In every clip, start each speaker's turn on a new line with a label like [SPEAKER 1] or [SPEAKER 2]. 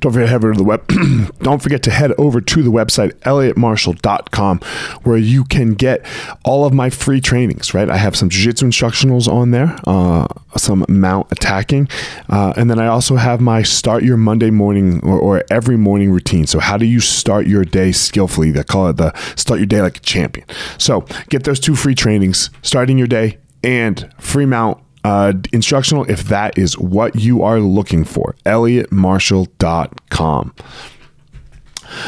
[SPEAKER 1] Don't forget to head over to the web. don't forget to head over to the website elliottmarshall.com where you can get all of my free trainings. Right, I have some jiu-jitsu instructionals on there, uh, some mount attacking, uh, and then I also have my start your Monday morning or, or every morning routine. So how do you start your day skillfully? They call it the start your day like a champion. So get those two free trainings, starting your day and free mount uh, instructional if that is what you are looking for. ElliottMarshall.com.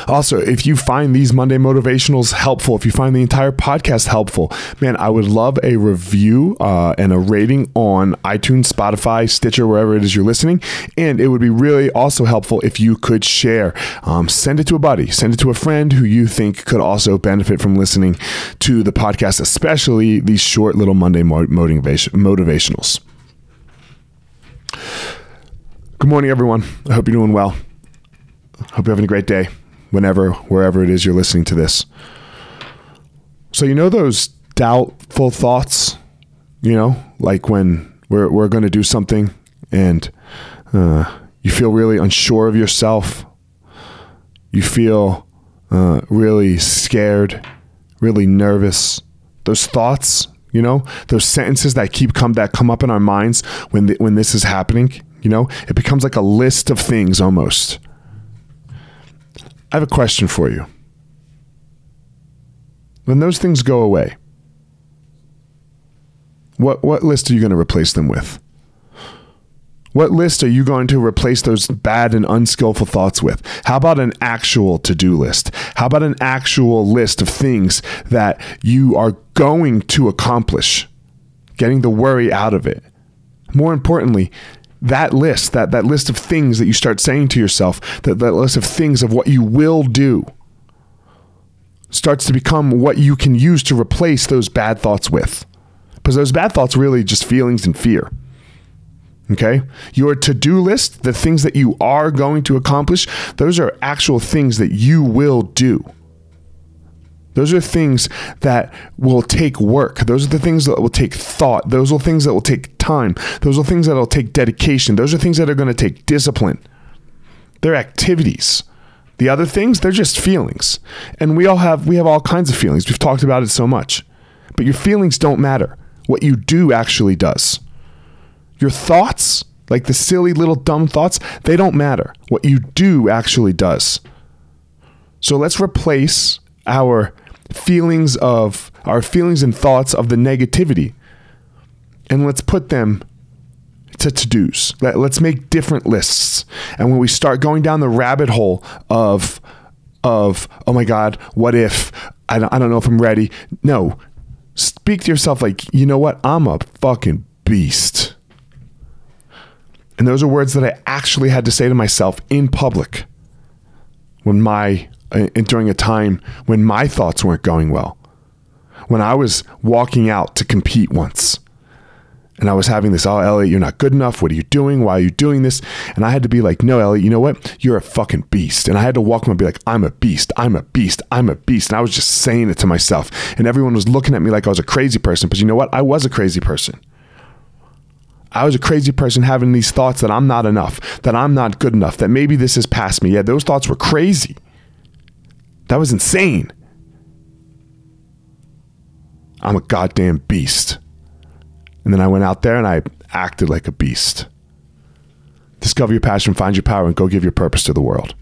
[SPEAKER 1] Also, if you find these Monday motivationals helpful, if you find the entire podcast helpful, man, I would love a review uh, and a rating on iTunes, Spotify, Stitcher, wherever it is you're listening. And it would be really also helpful if you could share. Um, send it to a buddy, send it to a friend who you think could also benefit from listening to the podcast, especially these short little Monday motivation, motivationals. Good morning, everyone. I hope you're doing well. Hope you're having a great day whenever, wherever it is you're listening to this. So, you know, those doubtful thoughts, you know, like when we're, we're going to do something and uh, you feel really unsure of yourself, you feel uh, really scared, really nervous. Those thoughts, you know, those sentences that keep come that come up in our minds when the, when this is happening, you know, it becomes like a list of things almost I have a question for you. When those things go away, what, what list are you going to replace them with? What list are you going to replace those bad and unskillful thoughts with? How about an actual to do list? How about an actual list of things that you are going to accomplish? Getting the worry out of it. More importantly, that list, that, that list of things that you start saying to yourself, that, that list of things of what you will do, starts to become what you can use to replace those bad thoughts with. Because those bad thoughts really just feelings and fear. Okay? Your to do list, the things that you are going to accomplish, those are actual things that you will do. Those are things that will take work. Those are the things that will take thought. Those are things that will take time. Those are things that will take dedication. Those are things that are going to take discipline. They're activities. The other things, they're just feelings. And we all have we have all kinds of feelings. We've talked about it so much. But your feelings don't matter. What you do actually does. Your thoughts, like the silly little dumb thoughts, they don't matter. What you do actually does. So let's replace our feelings of our feelings and thoughts of the negativity and let's put them to to-dos. Let, let's make different lists. And when we start going down the rabbit hole of of oh my god, what if I don't, I don't know if I'm ready. No. Speak to yourself like, "You know what? I'm a fucking beast." And those are words that I actually had to say to myself in public when my uh, during a time when my thoughts weren't going well. When I was walking out to compete once and I was having this, oh, Elliott, you're not good enough. What are you doing? Why are you doing this? And I had to be like, no, Elliott, you know what? You're a fucking beast. And I had to walk him and be like, I'm a beast. I'm a beast. I'm a beast. And I was just saying it to myself. And everyone was looking at me like I was a crazy person. But you know what? I was a crazy person. I was a crazy person having these thoughts that I'm not enough, that I'm not good enough, that maybe this is past me. Yeah, those thoughts were crazy. That was insane. I'm a goddamn beast. And then I went out there and I acted like a beast. Discover your passion, find your power, and go give your purpose to the world.